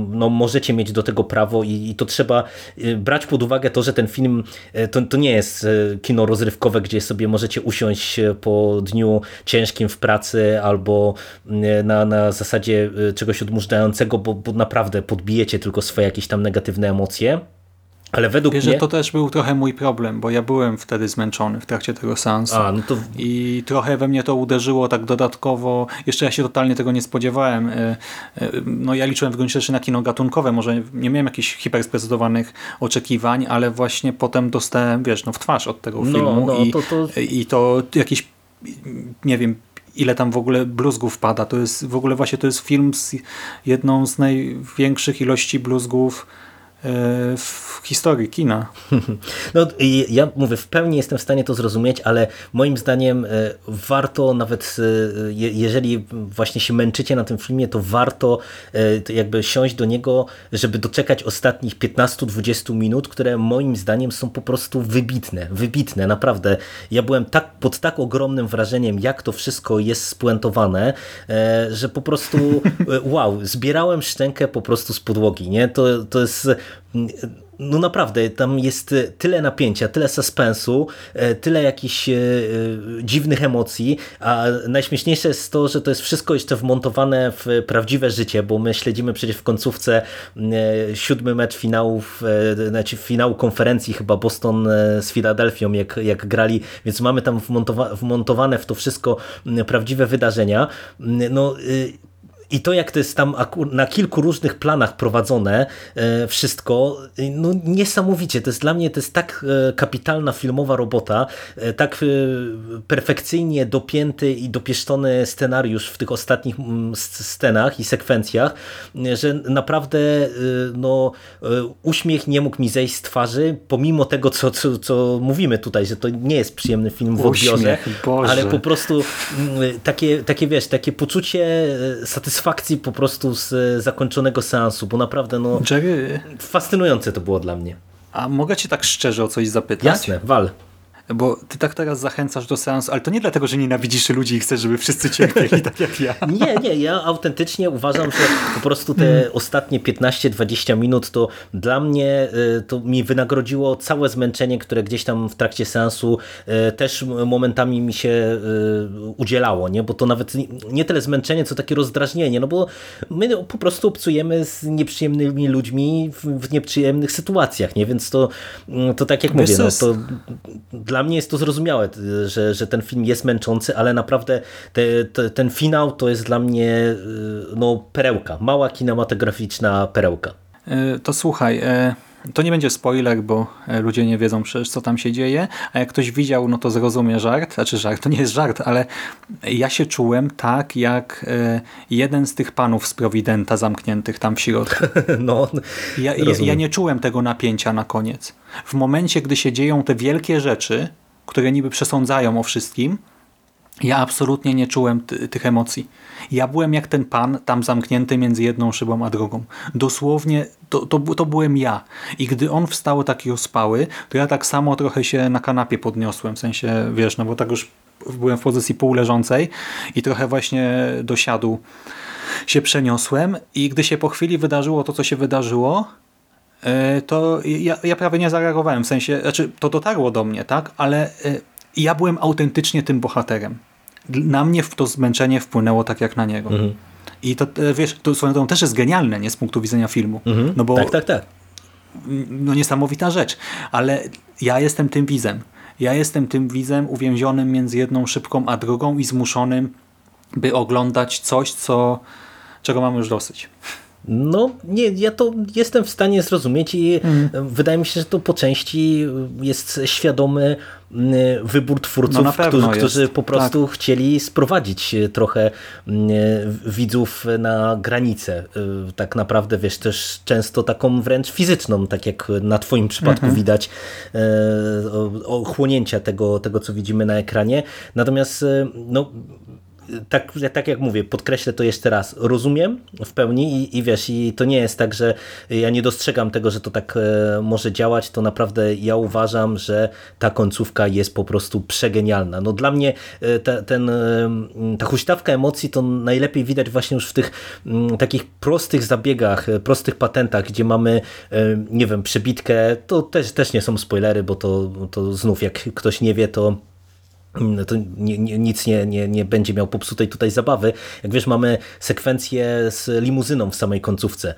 no, możecie mieć do tego prawo i, i to trzeba y, brać pod uwagę to, że ten film y, to, to nie jest kino rozrywkowe, gdzie sobie możecie usiąść po dniu ciężkim w pracy albo na, na zasadzie czegoś odmurzającego, bo, bo naprawdę podbijecie tylko swoje jakieś tam negatywne emocje. Ale według Wiesz, mnie... że to też był trochę mój problem, bo ja byłem wtedy zmęczony w trakcie tego seansu. A, no to... I trochę we mnie to uderzyło tak dodatkowo. Jeszcze ja się totalnie tego nie spodziewałem. E, e, No ja liczyłem w gruncie rzeczy na kino gatunkowe. Może nie miałem jakichś hipersprecyzowanych oczekiwań, ale właśnie potem dostałem, wiesz, no w twarz od tego No, filmu. no, I, to- to- I to jakieś, nie wiem, ile tam w ogóle bluzgów pada. To jest w ogóle właśnie to jest film z jedną z największych ilości bluzgów w historii kina. No, ja mówię, w pełni jestem w stanie to zrozumieć, ale moim zdaniem e, warto nawet, e, je- jeżeli właśnie się męczycie na tym filmie, to warto e, to jakby siąść do niego, żeby doczekać ostatnich 15-20 minut, które moim zdaniem są po prostu wybitne, wybitne, naprawdę. Ja byłem tak pod tak ogromnym wrażeniem, jak to wszystko jest spuentowane, e, że po prostu e, wow, zbierałem szczękę po prostu z podłogi, nie? To, to jest no naprawdę, tam jest tyle napięcia, tyle suspensu, e, tyle jakichś e, e, dziwnych emocji, a najśmieszniejsze jest to, że to jest wszystko jeszcze wmontowane w prawdziwe życie, bo my śledzimy przecież w końcówce siódmy mecz finałów, e, znaczy finału konferencji chyba Boston z Filadelfią, jak, jak grali, więc mamy tam wmontowa wmontowane w to wszystko prawdziwe wydarzenia. No y, i to, jak to jest tam na kilku różnych planach prowadzone e, wszystko, no niesamowicie. To jest dla mnie to jest tak e, kapitalna filmowa robota, e, tak perfekcyjnie dopięty i dopieszczony scenariusz w tych ostatnich mm, scenach i sekwencjach, że naprawdę no, uśmiech nie mógł mi zejść z twarzy, pomimo tego, co, co, co mówimy tutaj, że to nie jest przyjemny film w Uśmiech, odbiorze, Boże. ale po prostu mm, takie, takie wiesz, takie poczucie e, satysfakcji po prostu z e, zakończonego seansu, bo naprawdę no Jerry, fascynujące to było dla mnie. a mogę cię tak szczerze o coś zapytać? Jasne, wal. Bo ty tak teraz zachęcasz do seansu, ale to nie dlatego, że nienawidzisz ludzi i chcesz, żeby wszyscy cierpieli tak jak ja. Nie, nie, ja autentycznie uważam, że po prostu te ostatnie 15-20 minut to dla mnie y, to mi wynagrodziło całe zmęczenie, które gdzieś tam w trakcie seansu y, też momentami mi się y, udzielało, nie? bo to nawet nie- tyle zmęczenie, co takie rozdrażnienie, no bo my po prostu obcujemy z nieprzyjemnymi ludźmi w, nieprzyjemnych sytuacjach, nie? więc to, mm, to tak jak Wiesz, mówię, no, to dla mnie jest to zrozumiałe, y, że, że ten film jest męczący, ale naprawdę te, te, ten finał to jest dla mnie y, no, perełka, mała kinematograficzna perełka. E, To słuchaj, to nie będzie spoiler, bo e, ludzie nie wiedzą przecież, co tam się dzieje, a jak ktoś widział, no to zrozumie żart, znaczy żart, to nie jest żart, ale ja się czułem tak, jak e, jeden z tych panów z Providenta zamkniętych tam w środku. No, Ja, ja, ja nie czułem tego napięcia na koniec. W momencie, gdy się dzieją te wielkie rzeczy, które niby przesądzają o wszystkim, ja absolutnie nie czułem ty, tych emocji. Ja byłem jak ten pan tam zamknięty między jedną szybą a drugą. Dosłownie to, to, to byłem ja. I gdy on wstał taki ospały, to ja tak samo trochę się na kanapie podniosłem. W sensie, wiesz, no bo tak już byłem w pozycji półleżącej i trochę właśnie do siadu się przeniosłem i gdy się po chwili wydarzyło to, co się wydarzyło, e, to ja, ja prawie nie zareagowałem. W sensie, znaczy to dotarło do mnie, tak? Ale e, ja byłem autentycznie tym bohaterem. Na mnie to zmęczenie wpłynęło tak jak na niego. Mhm. I to, e, wiesz, to swoją drogą też jest genialne, nie? Z punktu widzenia filmu. Mhm. No bo tak, tak, tak. no niesamowita rzecz, ale ja jestem tym widzem. Ja jestem tym widzem uwięzionym między jedną szybką a drugą i zmuszonym, by oglądać coś, co, czego mam już dosyć. No nie, ja to jestem w stanie zrozumieć i Mhm. wydaje mi się, że to po części jest świadomy mm, wybór twórców, No którzy, którzy po prostu chcieli sprowadzić trochę mm, widzów na granicę. Y, Tak naprawdę, wiesz, też często taką wręcz fizyczną, tak jak na twoim przypadku Mhm. widać e, o- ochłonięcia tego, tego, co widzimy na ekranie. Natomiast e, no, tak, tak jak mówię, podkreślę to jeszcze raz, rozumiem w pełni i, i wiesz, i to nie jest tak, że ja nie dostrzegam tego, że to tak e, może działać, to naprawdę ja uważam, że ta końcówka jest po prostu przegenialna. No dla mnie e, ta, ten, e, ta huśtawka emocji to najlepiej widać właśnie już w tych mm, takich prostych zabiegach, e, prostych patentach, gdzie mamy, e, nie wiem, przebitkę, to też, też nie są spoilery, bo to, to znów jak ktoś nie wie, to to nie, nie, nic nie, nie, nie będzie miał popsutej tutaj zabawy. Jak wiesz, mamy sekwencję z limuzyną w samej końcówce.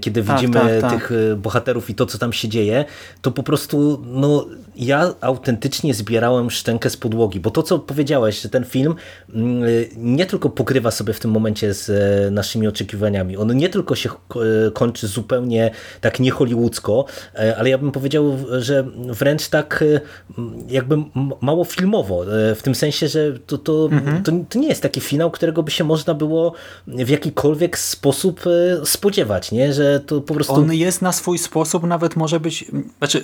Kiedy tak, widzimy tak, tak. tych y, bohaterów i to, co tam się dzieje, to po prostu no, ja autentycznie zbierałem szczękę z podłogi, bo to, co powiedziałeś, że ten film y, nie tylko pokrywa sobie w tym momencie z y, naszymi oczekiwaniami, on nie tylko się kończy zupełnie tak nie hollywoodzko, ale ja bym powiedział, że wręcz tak jakby mało filmowo E, w tym sensie, że to, to, mhm. to, to, nie jest taki finał, którego by się można było w jakikolwiek sposób e, spodziewać, nie? że to po prostu... On jest na swój sposób, nawet może być, znaczy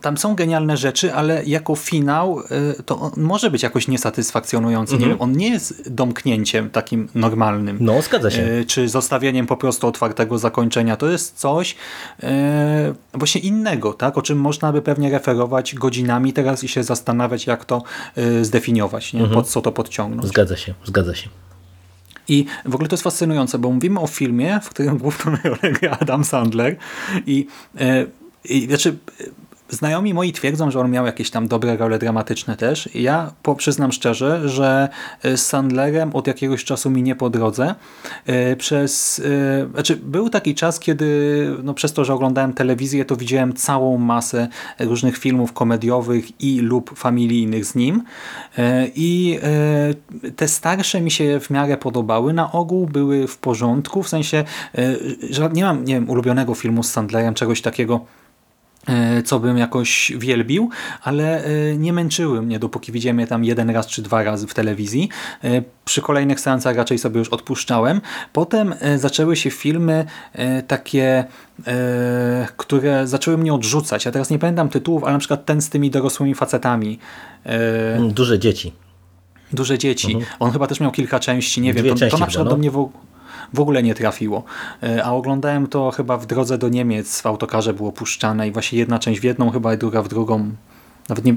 tam są genialne rzeczy, ale jako finał e, to on może być jakoś niesatysfakcjonujący. Mhm. Nie wiem, on nie jest domknięciem takim normalnym. No, zgadza się. Czy zostawieniem po prostu otwartego zakończenia. To jest coś e, właśnie innego, tak? o czym można by pewnie referować godzinami teraz i się zastanawiać, jak to Y, zdefiniować, nie? Mhm. pod co to podciągnąć. Zgadza się, zgadza się. I w ogóle to jest fascynujące, bo mówimy o filmie, w którym główną rolę gra Adam Sandler i, y, i znaczy Znajomi moi twierdzą, że on miał jakieś tam dobre role dramatyczne też. Ja przyznam szczerze, że e, z Sandlerem od jakiegoś czasu mi nie po drodze. E, przez, e, znaczy był taki czas, kiedy no przez to, że oglądałem telewizję, to widziałem całą masę różnych filmów komediowych i lub familijnych z nim. I te starsze mi się w miarę podobały. Na ogół były w porządku, w sensie, że nie mam nie wiem, ulubionego filmu z Sandlerem, czegoś takiego co bym jakoś wielbił, ale e, nie męczyły mnie, dopóki widziałem je tam jeden raz czy dwa razy w telewizji. E, przy kolejnych seansach raczej sobie już odpuszczałem. Potem zaczęły się filmy takie, które zaczęły mnie odrzucać. Ja teraz nie pamiętam tytułów, ale na przykład ten z tymi dorosłymi facetami. Duże dzieci. Duże dzieci. Mhm. On chyba też miał kilka części, nie Dwie wiem. To, to na przykład no? do mnie w ogóle w ogóle nie trafiło. E, a oglądałem to chyba w drodze do Niemiec w autokarze było puszczane i właśnie jedna część w jedną chyba i druga w drugą. Nawet nie,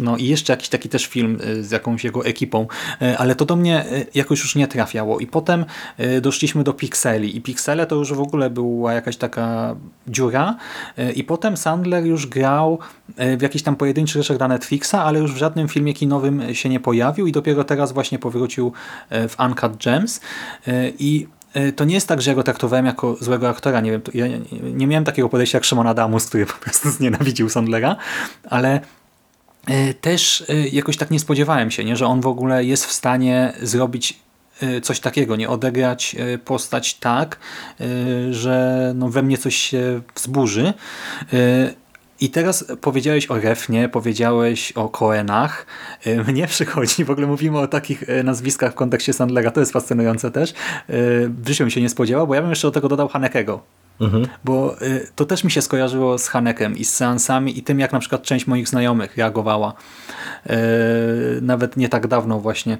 no i jeszcze jakiś taki też film y, z jakąś jego ekipą, y, ale to do mnie jakoś już nie trafiało. I potem doszliśmy do Pixeli. I Pixele to już w ogóle była jakaś taka dziura. I potem Sandler już grał w jakichś tam pojedynczych rzeczach dla Netflixa, ale już w żadnym filmie kinowym się nie pojawił i dopiero teraz właśnie powrócił w Uncut Gems. I to nie jest tak, że ja go traktowałem jako złego aktora. Nie wiem, ja nie miałem takiego podejścia jak Szymon Adamus, który po prostu znienawidził Sandlera, ale e, też e, jakoś tak nie spodziewałem się, nie, że on w ogóle jest w stanie zrobić e, coś takiego, nie odegrać postać tak, że no we mnie coś się wzburzy i teraz powiedziałeś o Refnie, powiedziałeś o Coenach. Y, mnie przychodzi, w ogóle mówimy o takich y, nazwiskach w kontekście Sandlera, to jest fascynujące też. Y, w życiu mi się nie spodziewał, bo ja bym jeszcze do tego dodał Hanekego. Mhm. Bo to też mi się skojarzyło z Hanekem i z seansami i tym, jak na przykład część moich znajomych reagowała. Nawet nie tak dawno właśnie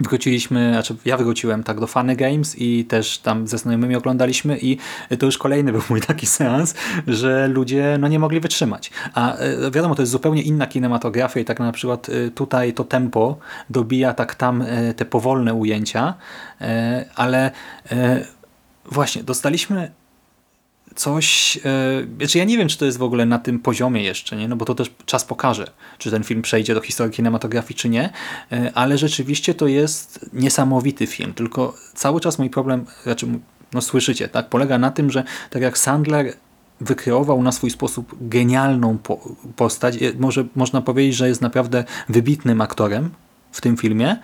wróciliśmy, znaczy ja wróciłem tak do Funny Games i też tam ze znajomymi oglądaliśmy i to już kolejny był mój taki seans, że ludzie no nie mogli wytrzymać. A e, wiadomo, to jest zupełnie inna kinematografia i tak na przykład e, tutaj to tempo dobija tak tam e, te powolne ujęcia, ale właśnie dostaliśmy coś, e, znaczy ja nie wiem, czy to jest w ogóle na tym poziomie jeszcze, nie? no bo to też czas pokaże, czy ten film przejdzie do historii kinematografii, czy nie, e, ale rzeczywiście to jest niesamowity film, tylko cały czas mój problem, znaczy, no słyszycie, tak, polega na tym, że tak jak Sandler wykreował na swój sposób genialną po postać, e, może można powiedzieć, że jest naprawdę wybitnym aktorem w tym filmie,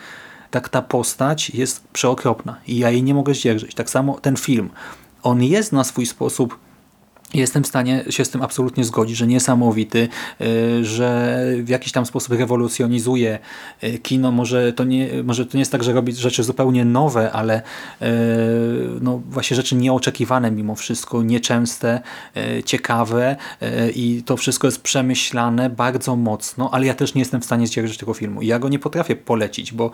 tak ta postać jest przeokropna i ja jej nie mogę zdzierżyć. Tak samo ten film on jest na swój sposób Jestem w stanie się z tym absolutnie zgodzić, że niesamowity, y, że w jakiś tam sposób rewolucjonizuje y, kino. Może to nie, może to nie jest tak, że robi rzeczy zupełnie nowe, ale y, no właśnie rzeczy nieoczekiwane mimo wszystko, nieczęste, ciekawe i to wszystko jest przemyślane bardzo mocno, ale ja też nie jestem w stanie zdzierżyć tego filmu. Ja go nie potrafię polecić, bo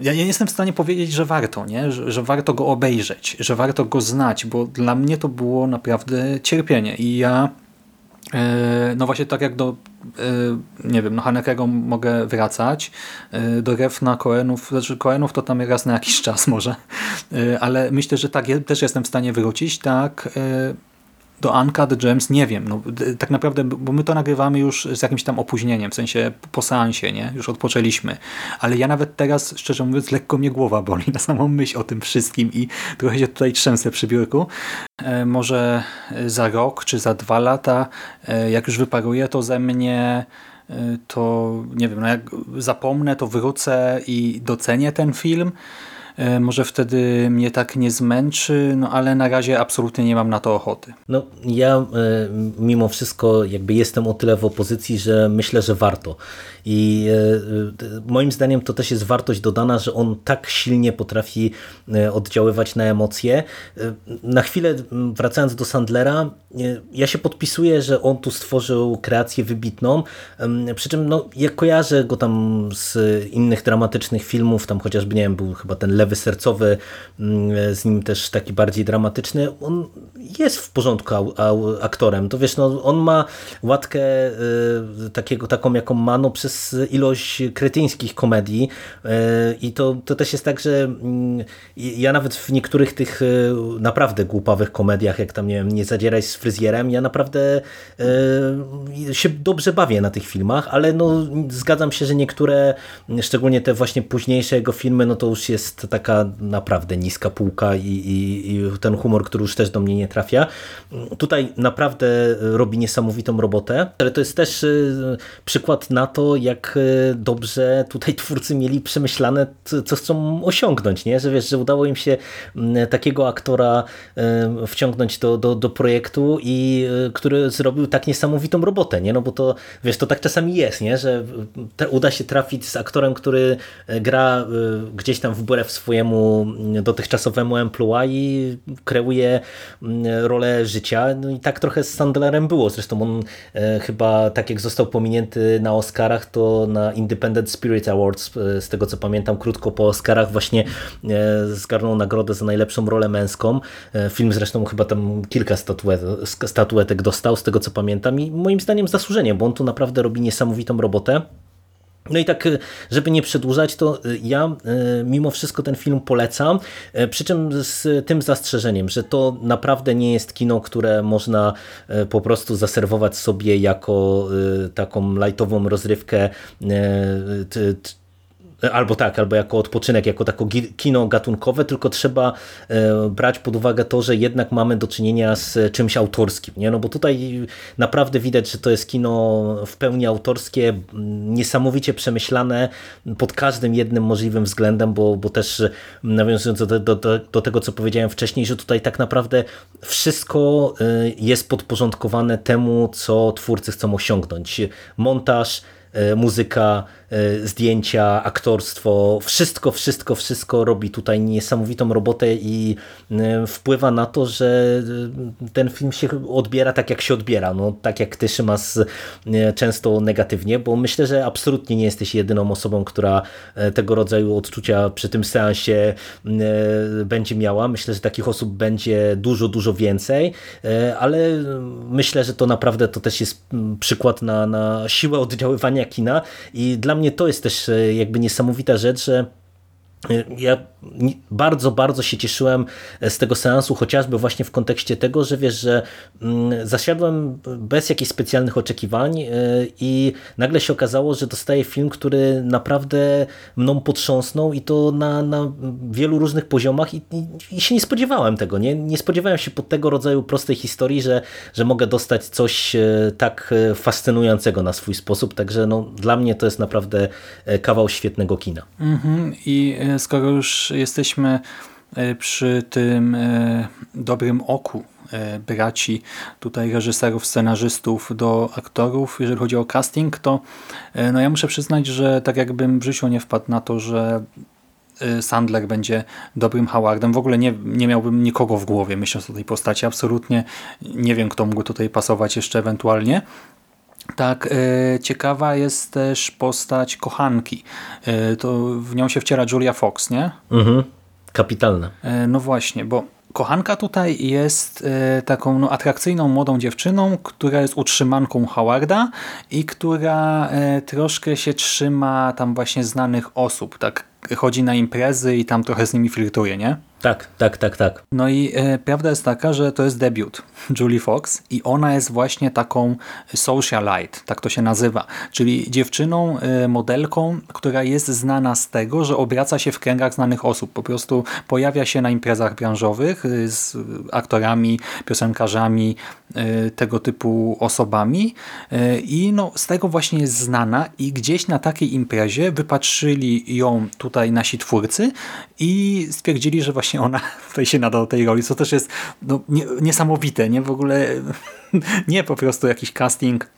ja nie jestem w stanie powiedzieć, że warto, nie? Że, że, warto go obejrzeć, że warto go znać, bo dla mnie to było naprawdę cierpienie i ja e, no właśnie tak jak do e, nie wiem, no Hanekego mogę wracać, e, do Refna, Koenów, znaczy Koenów to tam raz na jakiś czas może, ale myślę, że tak, też jestem w stanie wrócić, tak do Uncut Gems nie wiem. No, tak naprawdę, bo my to nagrywamy już z jakimś tam opóźnieniem, w sensie po seansie, nie? Już odpoczęliśmy. Ale ja nawet teraz, szczerze mówiąc, lekko mnie głowa boli na samą myśl o tym wszystkim i trochę się tutaj trzęsę przy biurku. E, może za rok czy za dwa lata, e, jak już wyparuje to ze mnie e, to nie wiem, no jak zapomnę, to wrócę i docenię ten film. E, może wtedy mnie tak nie zmęczy, no ale na razie absolutnie nie mam na to ochoty. No ja e, mimo wszystko jakby jestem o tyle w opozycji, że myślę, że warto. I e, moim zdaniem to też jest wartość dodana, że on tak silnie potrafi oddziaływać na emocje. Na chwilę wracając do Sandlera, ja się podpisuję, że on tu stworzył kreację wybitną, przy czym no, ja kojarzę go tam z innych dramatycznych filmów, tam chociażby, nie wiem, był chyba ten lewy sercowy, mm, z nim też taki bardziej dramatyczny. On jest w porządku aktorem. To wiesz, no, on ma łatkę y, takiego, taką jaką ma no, przez ilość kretyńskich komedii y, i to, to też jest tak, że mm, ja nawet w niektórych tych y, naprawdę głupawych komediach, jak tam nie wiem, nie zadzieraj z fryzjerem, ja naprawdę się dobrze bawię na tych filmach, ale no, zgadzam się, że niektóre, szczególnie te właśnie późniejsze jego filmy, no to już jest taka naprawdę niska półka i, i, i ten humor, który już też do mnie nie trafia. Tutaj naprawdę robi niesamowitą robotę, ale to jest też y, przykład na to, jak y, dobrze tutaj twórcy mieli przemyślane, co chcą osiągnąć, nie? że wiesz, że udało im się mm, takiego aktora y, wciągnąć do, do, do projektu i który zrobił tak niesamowitą robotę, nie? no bo to wiesz, to tak czasami jest, nie? że uda się trafić z aktorem, który gra gdzieś tam wbrew swojemu dotychczasowemu emploi i kreuje mm, rolę życia. No i tak trochę z Sandlerem było. Zresztą on e, chyba tak jak został pominięty na Oscarach, to na Independent Spirit Awards, e, z tego co pamiętam, krótko po Oscarach właśnie e, zgarnął nagrodę za najlepszą rolę męską. Film zresztą chyba tam kilka statuet, statuetek dostał, z tego co pamiętam i moim zdaniem zasłużenie, bo on tu naprawdę robi niesamowitą robotę. No i tak, żeby nie przedłużać, to y, ja y, mimo wszystko ten film polecam, przy czym z tym zastrzeżeniem, że to naprawdę nie jest kino, które można po prostu zaserwować sobie jako taką lightową rozrywkę albo tak, albo jako odpoczynek, jako tako kino gatunkowe, tylko trzeba e, brać pod uwagę to, że jednak mamy do czynienia z czymś autorskim, nie? No bo tutaj naprawdę widać, że to jest kino w pełni autorskie, niesamowicie przemyślane pod każdym jednym możliwym względem, bo, bo też nawiązując do, do, do, tego, co powiedziałem wcześniej, że tutaj tak naprawdę wszystko e, jest podporządkowane temu, co twórcy chcą osiągnąć. Montaż, e, muzyka, E, zdjęcia, aktorstwo, wszystko, wszystko, wszystko robi tutaj niesamowitą robotę i e, wpływa na to, że e, ten film się odbiera tak, jak się odbiera. No, tak jak ty, Szymas, często negatywnie, bo myślę, że absolutnie nie jesteś jedyną osobą, która tego rodzaju odczucia przy tym seansie będzie miała. Myślę, że takich osób będzie dużo, dużo więcej, ale myślę, że to naprawdę to też jest przykład na, na siłę oddziaływania kina i dla mnie mnie to jest też e, jakby niesamowita rzecz, że ja bardzo, bardzo się cieszyłem z tego seansu, chociażby właśnie w kontekście tego, że wiesz, że mm, zasiadłem bez jakichś specjalnych oczekiwań e, i nagle się okazało, że dostaję film, który naprawdę mną potrząsnął i to na, na wielu różnych poziomach i, i, i się nie spodziewałem tego. Nie? nie spodziewałem się pod tego rodzaju prostej historii, że, że mogę dostać coś e, tak e, fascynującego na swój sposób, także no, dla mnie to jest naprawdę kawał świetnego kina. Mm -hmm. I skoro już jesteśmy e, przy tym e, dobrym oku e, braci tutaj reżyserów, scenarzystów do aktorów, jeżeli chodzi o casting, to no ja muszę przyznać, że tak jakbym w życiu nie wpadł na to, że Sandler będzie dobrym Howardem. W ogóle nie, nie miałbym nikogo w głowie myśląc o tej postaci. Absolutnie nie wiem, kto mógł tutaj pasować jeszcze ewentualnie. Tak, e, ciekawa jest też postać kochanki. E, to w nią się wciera Julia Fox, nie? Mhm, kapitalna. E, no właśnie, bo kochanka tutaj jest taką no, atrakcyjną młodą dziewczyną, która jest utrzymanką Howarda i która troszkę się trzyma tam właśnie znanych osób, tak chodzi na imprezy i tam trochę z nimi flirtuje, nie? Tak, tak, tak, tak. No i e, prawda jest taka, że to jest debiut Julie Fox i ona jest właśnie taką socialite, tak to się nazywa, czyli dziewczyną, e, modelką, która jest znana z tego, że obraca się w kręgach znanych osób. Po prostu pojawia się na imprezach branżowych e, z aktorami, piosenkarzami, e, tego typu osobami e, i no, z tego właśnie jest znana i gdzieś na takiej imprezie wypatrzyli ją tutaj nasi twórcy i stwierdzili, że właśnie ona tutaj się nada do tej roli, co też jest no, nie, niesamowite, nie? W ogóle nie po prostu jakiś casting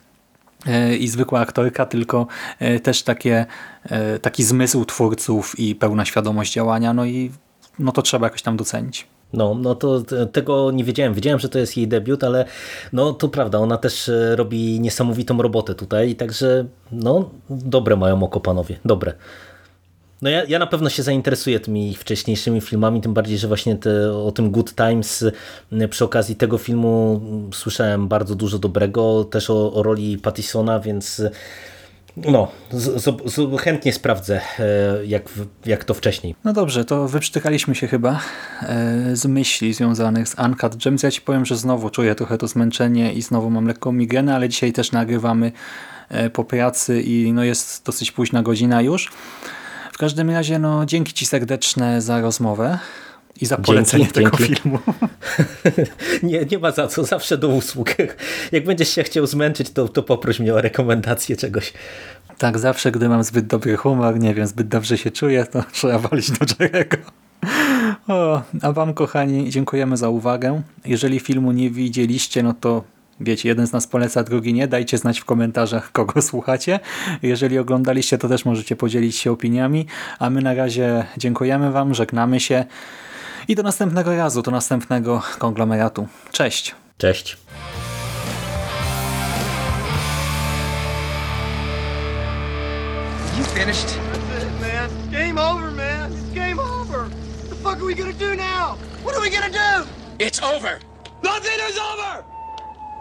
e, i zwykła aktorka, tylko e, też takie, e, taki zmysł twórców i pełna świadomość działania, no i no to trzeba jakoś tam docenić. No, no to tego nie wiedziałem. Wiedziałem, że to jest jej debiut, ale no to prawda, ona też robi niesamowitą robotę tutaj, także no dobre mają oko panowie, dobre. No ja, ja na pewno się zainteresuję tymi wcześniejszymi filmami, tym bardziej, że właśnie te, o tym Good Times przy okazji tego filmu słyszałem bardzo dużo dobrego, też o, o roli Pattisona, więc no, z, z, z, chętnie sprawdzę, e, jak, jak to wcześniej. No dobrze, to wyprztykaliśmy się chyba e, z myśli związanych z Uncut Gems. Ja ci powiem, że znowu czuję trochę to zmęczenie i znowu mam lekką migrenę, ale dzisiaj też nagrywamy e, po pracy i no jest dosyć późna godzina już. W każdym razie no dzięki ci serdeczne za rozmowę i za polecenie tego dzięki. filmu. Nie, nie ma za co, zawsze do usług. Jak będziesz się chciał zmęczyć, to, to poproś mnie o rekomendację czegoś. Tak, zawsze gdy mam zbyt dobry humor, nie wiem, zbyt dobrze się czuję, to trzeba walić do Jerego. O, a wam kochani dziękujemy za uwagę. Jeżeli filmu nie widzieliście, no to wiecie, jeden z nas poleca, drugi nie. Dajcie znać w komentarzach, kogo słuchacie. Jeżeli oglądaliście, to też możecie podzielić się opiniami. A my na razie dziękujemy wam, żegnamy się i do następnego razu, do następnego konglomeratu. Cześć! Cześć. You finished? That's it, man. Game over, man. It's game over. What the fuck are we gonna do now? What are we gonna do? It's over. Nothing is over!